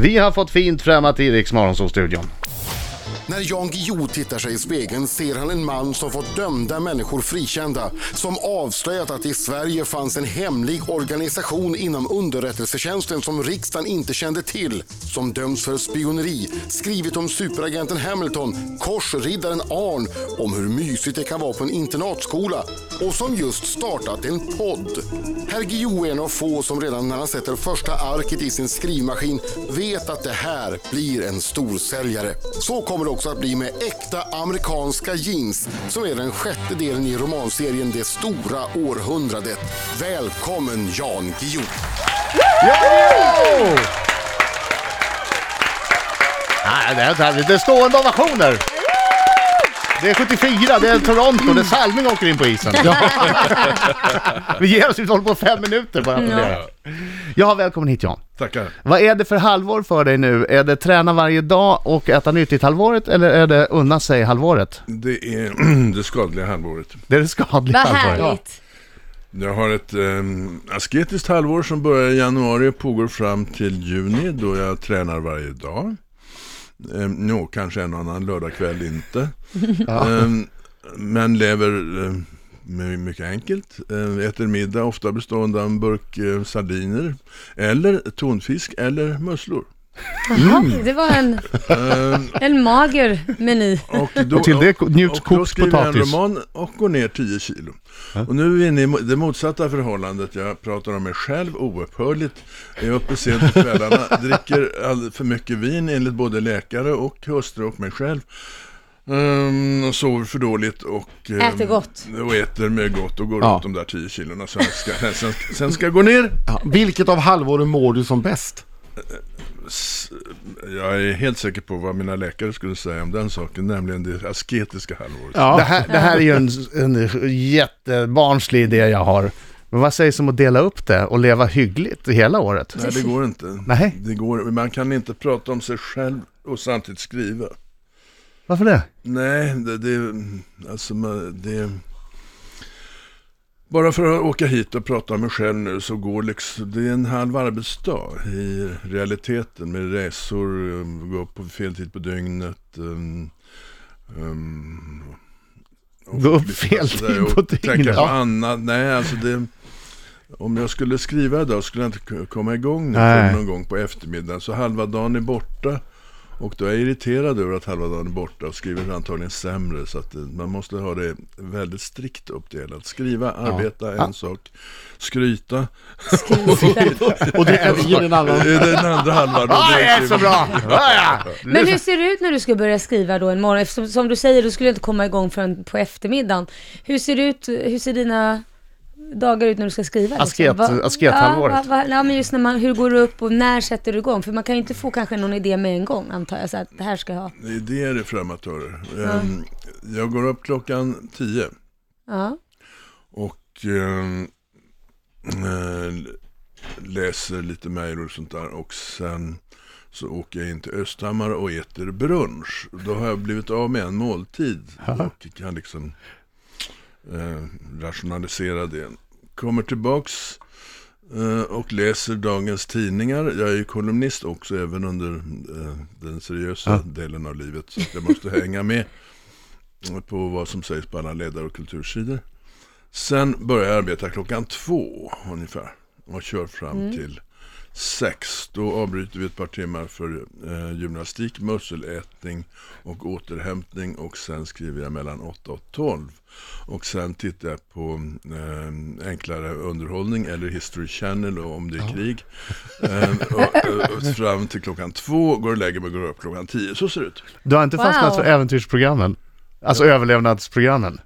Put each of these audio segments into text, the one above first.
Vi har fått fint främmat i Riks Morgonzoo-studion. När Jan Guillou tittar sig i spegeln ser han en man som fått dömda människor frikända. Som avslöjat att det i Sverige fanns en hemlig organisation inom underrättelsetjänsten som riksdagen inte kände till. Som dömts för spioneri, skrivit om superagenten Hamilton, korsriddaren Arn, om hur mysigt det kan vara på en internatskola och som just startat en podd. Herr Guillou är en av få som redan när han sätter första arket i sin skrivmaskin vet att det här blir en storsäljare. Så kommer det också att bli med äkta amerikanska jeans som är den sjätte delen i romanserien Det stora århundradet. Välkommen Jan Guillou! Nej, det, är, det är stående ovationer! Det är 74, det är Toronto, det är Salming åker in på isen. Vi ger oss, vi håller på fem minuter bara. Ja. ja, välkommen hit Jan. Tackar. Vad är det för halvår för dig nu? Är det träna varje dag och äta nyttigt halvåret eller är det unna sig halvåret? Det är det skadliga halvåret. Det är det skadliga Vad halvåret. härligt. Jag har ett eh, asketiskt halvår som börjar i januari och pågår fram till juni då jag tränar varje dag. Eh, no, kanske en och annan lördagkväll inte. eh, men lever eh, my- mycket enkelt. Eh, äter middag ofta bestående av en burk eh, sardiner. Eller tonfisk eller musslor. Jaha, det var en, Eh, en mager meny. Och, då, Och till det njut och då kokt skriver jag en potatis. roman och går ner 10 kilo. Och nu är vi inne i det motsatta förhållandet. Jag pratar om mig själv oupphörligt. Är uppe sent på kvällarna, dricker all för mycket vin enligt både läkare och hustru och mig själv. Och sover för dåligt och, ehm, Äter gott. och äter med gott och går Ja. åt de där 10 kilona. Sen ska, sen, sen ska jag gå ner. Ja, vilket av halvåren mår du som bäst? Jag är helt säker på vad mina läkare skulle säga om den saken, nämligen det asketiska halvåret. Det, här, det här är ju en, en jättebarnslig idé jag har. Men vad sägs om att dela upp det och leva hyggligt hela året? Nej, det går inte. Nej. Det går, man kan inte prata om sig själv och samtidigt skriva. Varför det? Nej, det, det, alltså, det... Bara för att åka hit och prata om mig själv nu så går liksom, det är en halv arbetsdag i realiteten med resor, um, gå upp på fel tid på dygnet. Um, um, och Gå upp fel tid på Tänka dygnet. på Ja. annat. Nej, alltså det... Om jag skulle skriva idag skulle jag inte komma igång nu någon gång på eftermiddagen. Så halva dagen är borta. Och då är jag irriterad över att halva dagen är borta och skriver antagligen sämre. Så att eh, man måste ha det väldigt strikt uppdelat. Skriva, arbeta, en sak. Skryta. Och dricka vin en annan. Det är den andra halvan. Ja, det är så bra! Ja, ja. Men hur ser det ut när du ska börja skriva då en morgon? Eftersom, som du säger, du skulle inte komma igång förrän på eftermiddagen. Hur ser det ut, hur ser dina dagar ut när du ska skriva? Asket- Va- askethalvåret. Ja, va, ja, men just när man, hur går du upp och när sätter du igång? För man kan ju inte få kanske någon idé med en gång, antar jag. Så att det här ska jag ha. Idéer är för amatörer. Ehm, Jag går upp klockan tio. Ja. Och eh, läser lite mejl och sånt där. Och sen så åker jag in till Östhammar och äter brunch. Då har jag blivit av med en måltid. Och kan liksom eh, rationalisera det. Kommer tillbaks eh, och läser dagens tidningar. Jag är ju kolumnist också även under eh, den seriösa delen av livet. Så jag måste hänga med på vad som sägs på alla ledare och kultursidor. Sen börjar jag arbeta klockan två ungefär och kör fram till sex. Då avbryter vi ett par timmar för eh, gymnastik, musselätning och återhämtning och sen skriver jag mellan 8 och 12. Och sen tittar jag på eh, enklare underhållning eller History Channel och om det är krig. Eh, och, och, fram till klockan två, går och lägger mig och går upp klockan tio. Så ser det ut. Du har inte fastnat Wow. för äventyrsprogrammen? Alltså överlevnadsprogrammen?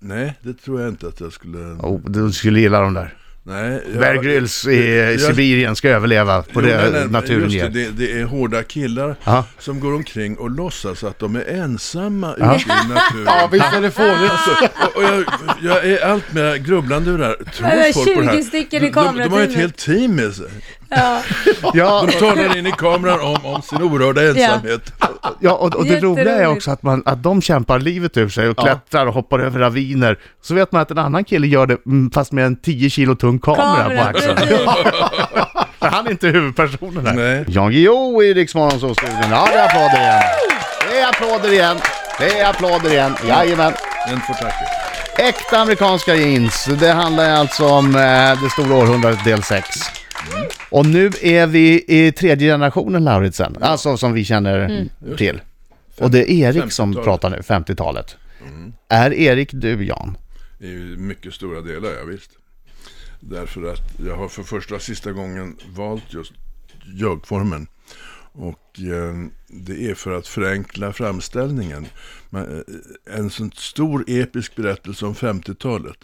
Nej, det tror jag inte att jag skulle... Oh, du skulle gilla dem där. Nej, jag- Bear Grylls i jag- Sibirien ska överleva på Jo, det nej, nej, naturen just ger. det, det, det är hårda killar Ja. som går omkring och låtsas att de är ensamma Ja. ute i naturen. Ja, visst är det fånigt. Och, och jag, jag är allt mer grubblande ur det här. Ja, Tror folk på det 20 här? stycken i de, de, de har ju ett helt team med sig. Ja. Ja, De talar in i kameran om, om sin oerhörda ensamhet. Ja, och, och det roliga är också att, man, att de kämpar livet ur sig och klättrar och hoppar över raviner. Så vet man att en annan kille gör det mm, fast med en 10 kilo tung kamera, Kamera på axeln. han är inte huvudpersonen här. Nej. Jan Guillou i Rix Morgonzoo-studion. Ja, det är applåder igen. Det är applåder igen. Det är applåder igen. Jajamän. En får tacka. Äkta amerikanska jeans. Det handlar alltså om eh, det stora århundradet del 6. Och nu är vi i tredje generationen Lauritsen, alltså som vi känner till. Och det är Erik som 50-talet. pratar nu, 50-talet. Är Erik du Jan? I mycket stora delar, ja, visst. Därför att jag har för första och sista gången valt just jag-formen. Och eh, det är för att förenkla framställningen. Men, eh, en sån stor episk berättelse om 50-talet.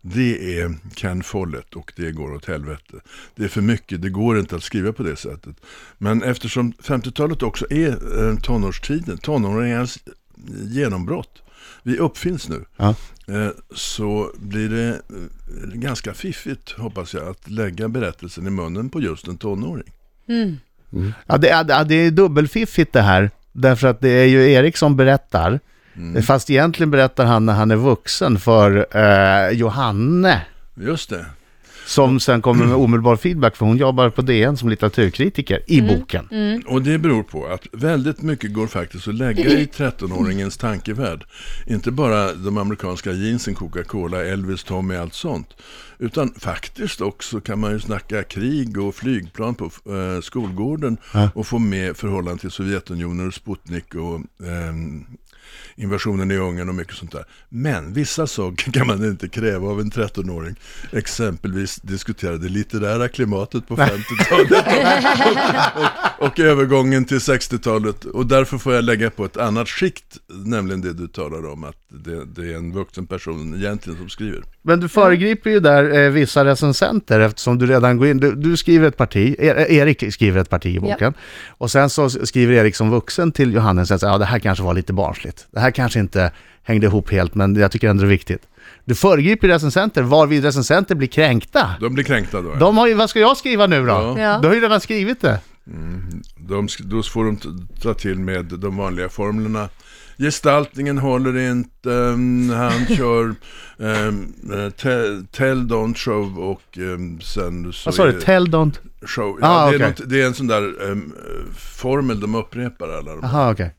Det är Ken Follett och det går åt helvete. Det är för mycket, det går inte att skriva på det sättet. Men eftersom 50-talet också är eh, tonårstiden, tonåringarnas genombrott. Vi uppfinns nu. Ja. Eh, så blir det eh, ganska fiffigt, hoppas jag, att lägga berättelsen i munnen på just en tonåring. Ja, det är, det är dubbelfiffigt det här. Därför att det är ju Erik som berättar. Fast egentligen berättar han när han är vuxen för eh, Johanne. Just det. Som sen kommer med omedelbar feedback för hon jobbar på DN som litteraturkritiker i boken. Och det beror på att väldigt mycket går faktiskt att lägga i 13-åringens tankevärld. Inte bara de amerikanska jeansen, Coca-Cola, Elvis, Tommy, allt sånt. Utan faktiskt också kan man ju snacka krig och flygplan på eh, skolgården och få med förhållande till Sovjetunionen och Sputnik och ehm, invasionen i Ungern och mycket sånt där. Men vissa saker kan man inte kräva av en 13-åring. Exempelvis diskutera det litterära klimatet på 50-talet och, och, och övergången till 60-talet. Och därför får jag lägga på ett annat skikt, nämligen det du talar om, att det, det är en vuxen person egentligen som skriver. Men du föregriper ju där eh, vissa recensenter eftersom du redan går in. Du, du skriver ett parti, er, Erik skriver ett parti i boken. Och sen så skriver Erik som vuxen till Johannes att ja, det här kanske var lite barnsligt. Det här kanske inte hängde ihop helt men jag tycker ändå det är viktigt. Du föregriper recensenter varvid recensenter blir kränkta. De blir kränkta då. De har ju, vad ska jag skriva nu då? Ja. Ja. Du har ju redan skrivit det. De, sk- då får de ta till med de vanliga formlerna. Gestaltningen håller inte, um, han kör um, te- tell, don't show och um, sen så Vad sa du? Tell don't... show. Ja, Ah, det, är något, det är en sån där um, formel de upprepar alla. De. Jaha, okej.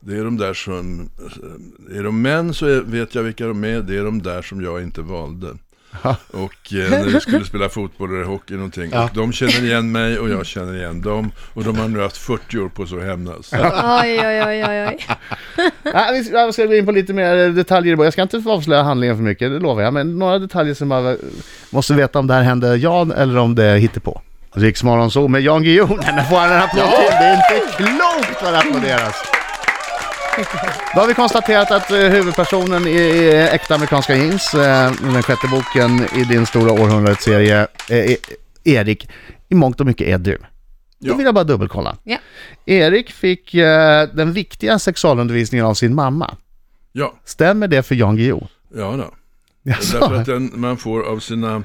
Det är de där som, är de män så är, vet jag vilka de är, det är de där som jag inte valde. Och eh, när vi skulle spela fotboll eller hockey någonting. Ja. Och de känner igen mig och jag känner igen dem. Och de har nu haft 40 år på sig att hämnas. Oj, oj, oj, oj, oj. Ja, vi ska- jag ska gå in på lite mer detaljer. Jag ska inte avslöja handlingen för mycket, det lovar jag. Men några detaljer som man måste veta om det här hände Jan eller om det hittar på. Riksmorgon så med Jan Guillou. Nej, men får han en applåd till? Det är inte klokt vad det applåderas. Då har vi konstaterat att eh, huvudpersonen i, i Äkta Amerikanska Jeans, eh, den sjätte boken i din stora århundradet-serie, eh, Erik, i mångt och mycket är du. Då vill jag bara dubbelkolla. Ja. Erik fick eh, den viktiga sexualundervisningen av sin mamma. Ja, Stämmer det för Jan Guillou? ja då. Jaså? Därför att den man får av sina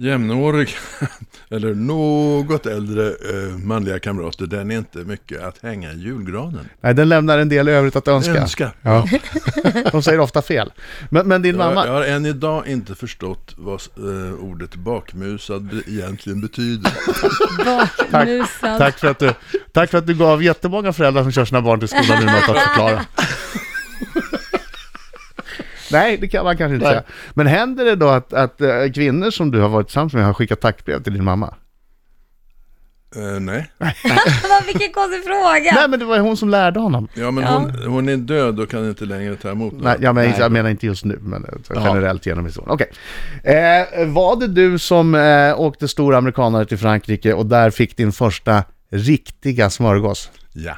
jämnåriga eller något äldre eh, manliga kamrater, den är inte mycket att hänga i julgranen. Nej, den lämnar en del övrigt att önska. Önska. Ja. De säger ofta fel. Men, men din Jag, mamma... jag har än idag inte förstått vad eh, ordet bakmusad egentligen betyder. Bakmusad. Tack för, att du, tack för att du gav jättemånga föräldrar som kör sina barn till skolan nu något att förklara. Nej, det kan man kanske inte Nej. säga. Men händer det då att, att eh, kvinnor som du har varit tillsammans med har skickat tackbrev till din mamma? Eh, nej. Vad, Vilken konstig fråga. Nej, men det var ju hon som lärde honom. Ja, men Ja. Hon, hon är död och kan inte längre ta emot. Nej, jag, menar, Nej. jag menar inte just nu, men eh, generellt genom historien. Okej. Eh, var det du som eh, åkte stor amerikanare till Frankrike och där fick din första riktiga smörgås? Ja.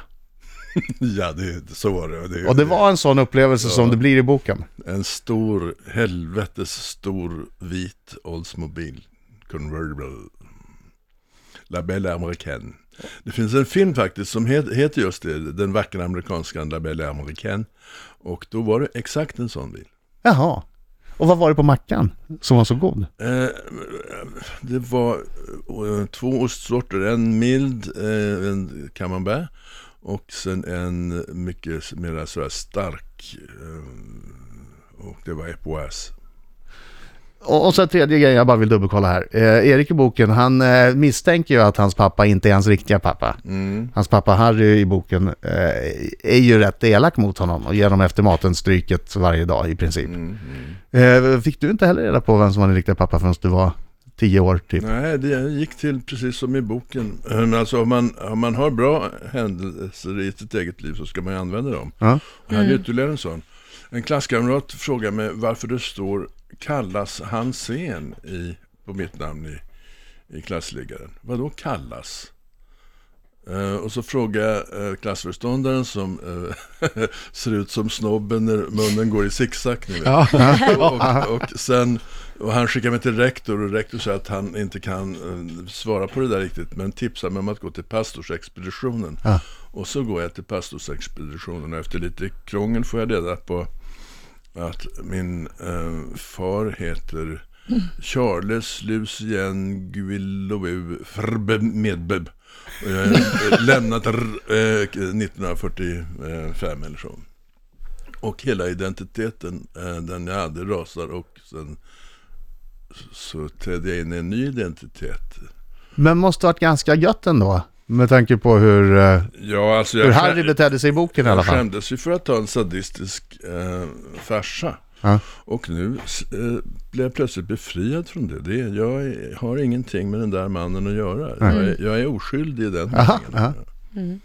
ja, det, så var det. det. Och det var en sån upplevelse som det blir i boken. En stor, helvetes stor vit Oldsmobile Convertible. La Belle Américaine. Det finns en film faktiskt som het, heter just det, den vackra amerikanska La Belle Américaine. Och då var det exakt en sån bil. Jaha. Och vad var det på mackan som var så god? Eh, det var eh, två ostsorter, en mild, eh, en camembert Och sen en mycket mer sådär stark. eh, Och det var Epoas. Och, så tredje grejen jag bara vill dubbelkolla här. Eh, Erik i boken, han eh, misstänker ju att hans pappa inte är hans riktiga pappa. Mm. Hans pappa Harry i boken eh, är ju rätt elak mot honom och ger honom efter maten stryket varje dag i princip. Mm. Mm. Eh, fick du inte heller reda på vem som var din riktiga pappa förrän du var tio år typ? Nej, det gick till precis som i boken. Men Alltså om man, om man har bra händelser i sitt eget liv så ska man ju använda dem. Ja. Jag hade ytterligare en sån. En klasskamrat frågade mig varför det står kallas Hansén i, på mitt namn i, i klassliggaren. Vadå kallas? Eh, och så frågade jag eh, klassföreståndaren som eh, ser ut som snobben när munnen går i zigzag. ni vet. och, och, sen, och han skickade mig till rektor och rektor sa att han inte kan eh, svara på det där riktigt men tipsar mig om att gå till pastorsexpeditionen. Ja. Och så går jag till pastorsexpeditionen och efter lite krångel får jag reda på att min eh, far heter Charles Lucien Guillou Frbe Medbeb. Och jag är lämnat eh, 1945 eller så. Och hela identiteten, eh, den jag hade, rasar och sen så trädde jag in i en ny identitet. Men måste ha varit ganska gött ändå. Med tanke på hur, eh, Ja, alltså hur jag, Harry betedde sig i boken i alla jag fall. skämdes ju för att ha en sadistisk eh, farsa. Ja. Och nu eh, blev jag plötsligt befriad från det. det jag är, har ingenting med den där mannen att göra. Jag är, jag är oskyldig i den Aha, meningen.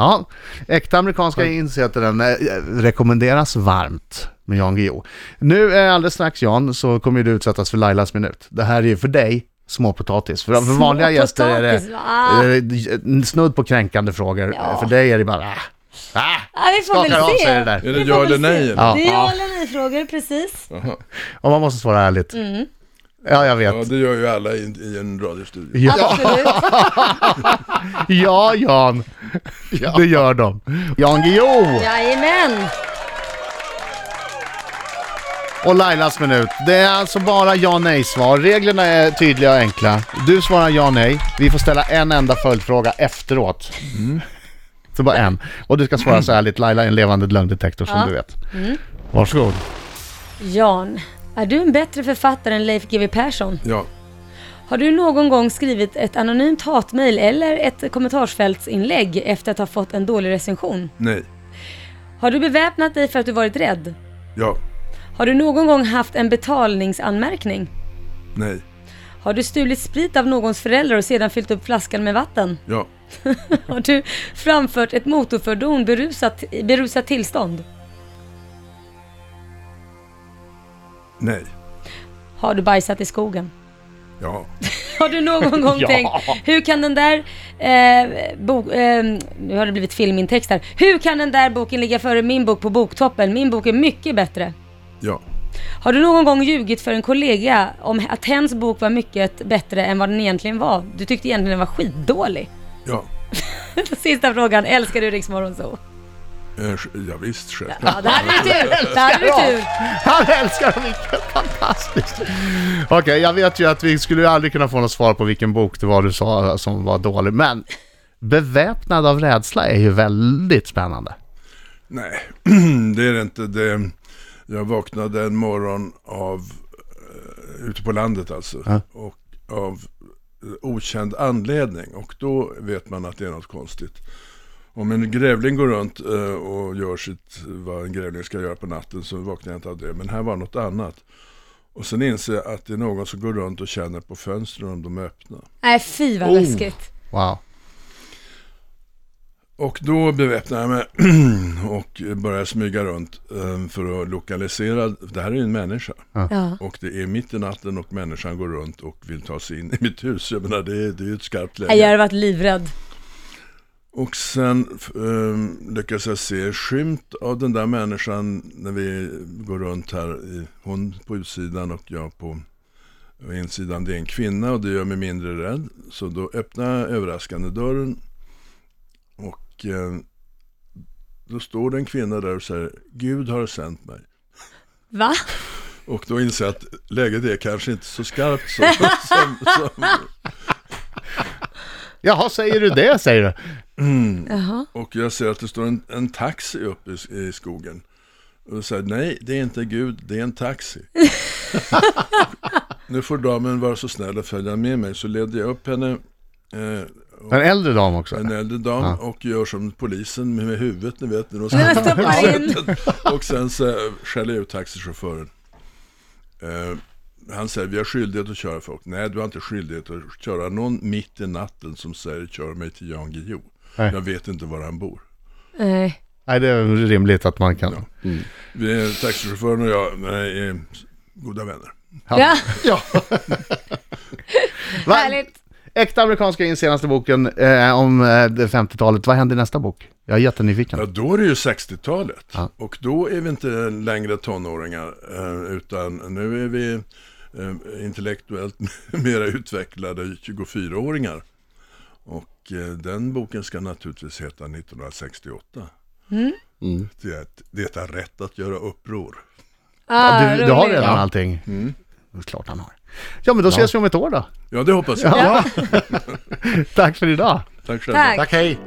Aha. Ja, äkta amerikanska insättaren eh, rekommenderas varmt med Jan Guillou. Nu eh, alldeles strax Jan så kommer du utsättas för Lailas minut. Det här är ju för dig småpotatis. För, för vanliga gäster är det eh, snudd på kränkande frågor. Ja. För dig är det bara... Ah, ah, Ja, vi får väl se. sig det där. Är det Vi ja eller nej? Ja. Det är ja eller nej-frågor, precis. Jaha. Och man måste svara ärligt. Mm. Ja, jag vet. Ja, det gör ju alla i, i en radiostudio. Ja, Absolut. ja Jan. Det gör de. Jan Guillou Jajamän. och Lailas minut. Det är alltså bara ja nej-svar. Reglerna är tydliga och enkla. Du svarar ja nej. Vi får ställa en enda följdfråga efteråt. Så bara en. Och du ska svara så ärligt. Laila är en levande lögndetektor som Ja. du vet. Varsågod. Jan, är du en bättre författare än Leif GW Persson? Ja, Har du någon gång skrivit ett anonymt hatmejl eller ett kommentarsfältsinlägg efter att ha fått en dålig recension? nej, Har du beväpnat dig för att du varit rädd? ja, Har du någon gång haft en betalningsanmärkning? nej, Har du stulit sprit av någons föräldrar och sedan fyllt upp flaskan med vatten? ja, Har du framfört ett motorfordon berusat, i berusat tillstånd? nej, Har du bajsat i skogen? Ja, Har du någon gång Ja. tänkt, hur kan den där eh, bok, eh, nu har det blivit filmintext här. Hur kan den där boken ligga före min bok på boktoppen? Min bok är mycket bättre. ja, Har du någon gång ljugit för en kollega om att hens bok var mycket bättre än vad den egentligen var? Du tyckte egentligen den var skitdålig. ja. Sista frågan, älskar du Rix Morgonzoo? Eh, Ja, visst, självklart. Ja, där hade du tur! Där du tur! Han älskar dem, vilket fantastiskt. Okej, jag vet ju att vi skulle aldrig kunna få något svar på vilken bok det var du sa som var dålig, men beväpnad av rädsla är ju väldigt spännande. Nej, det är det inte. Det, jag vaknade en morgon av, eh, ute på landet alltså, Ja. och av eh, okänd anledning. Och då vet man att det är något konstigt. Om en grävling går runt eh, och gör sitt, vad en grävling ska göra på natten så vaknar jag inte av det. Men här var något annat. Och sen inser jag att det är någon som går runt och känner på fönstren om de är öppna. Nej fy vad Oh. läskigt. Wow. Och då beväpnar jag mig och börjar smyga runt eh, för att lokalisera. Det här är ju en människa. Ja. Och det är mitt i natten och människan går runt och vill ta sig in i mitt hus. Jag menar det är, det är ju ett skarpt läge. Jag hade varit livrädd. Och sen um, lyckas jag se skymt av den där människan när vi går runt här. I, hon på utsidan och jag på insidan. Det är en kvinna och det gör mig mindre rädd. Så då öppnar jag överraskande dörren. Och eh, då står det en kvinna där och säger Gud har sänt mig. Va? Och då inser jag att läget är kanske inte så skarpt som, som, som Jaha, säger du det, säger du? Jaha. Och jag ser att det står en, en taxi uppe i, i skogen. Och jag säger nej, det är inte Gud, det är en taxi. nu får damen vara så snäll att följa med mig. Så ledde jag upp henne, eh, En äldre dam också. en äldre dam, Ja. och gör som polisen med, med huvudet, ni vet. När de ska och sen så skäller jag ut taxichauffören. Eh, han säger, vi har skyldighet att köra folk. Nej, du har inte skyldighet att köra någon mitt i natten som säger, kör mig till Jan Guillou. Nej. Jag vet inte var han bor. Nej. Nej, det är rimligt att man kan. Vi är, taxichauffören och jag nej, är goda vänner. Ja, Ja. Härligt. Äkta amerikanska in senaste boken eh, om eh, det 50-talet. Vad händer i nästa bok? Jag är jättenyfiken. Ja, då är det ju 60-talet. Ja. Och då är vi inte längre tonåringar. eh, Utan nu är vi eh, intellektuellt mera utvecklade 24-åringar. Och eh, den boken ska naturligtvis heta 1968. Det, det är rätt att göra uppror. Ah, du, du har redan allting? Det är klart han har. Ja, men då ses vi om ett år då. Ja, det hoppas jag. Ja. Tack för idag. Tack själva. Tack. Tack, hej.